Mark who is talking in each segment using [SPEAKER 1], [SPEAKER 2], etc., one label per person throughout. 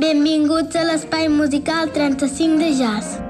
[SPEAKER 1] Benvinguts a l'espai musical 35 de jazz.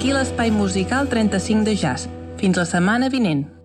[SPEAKER 2] aquí l'espai musical 35 de jazz. Fins la setmana vinent.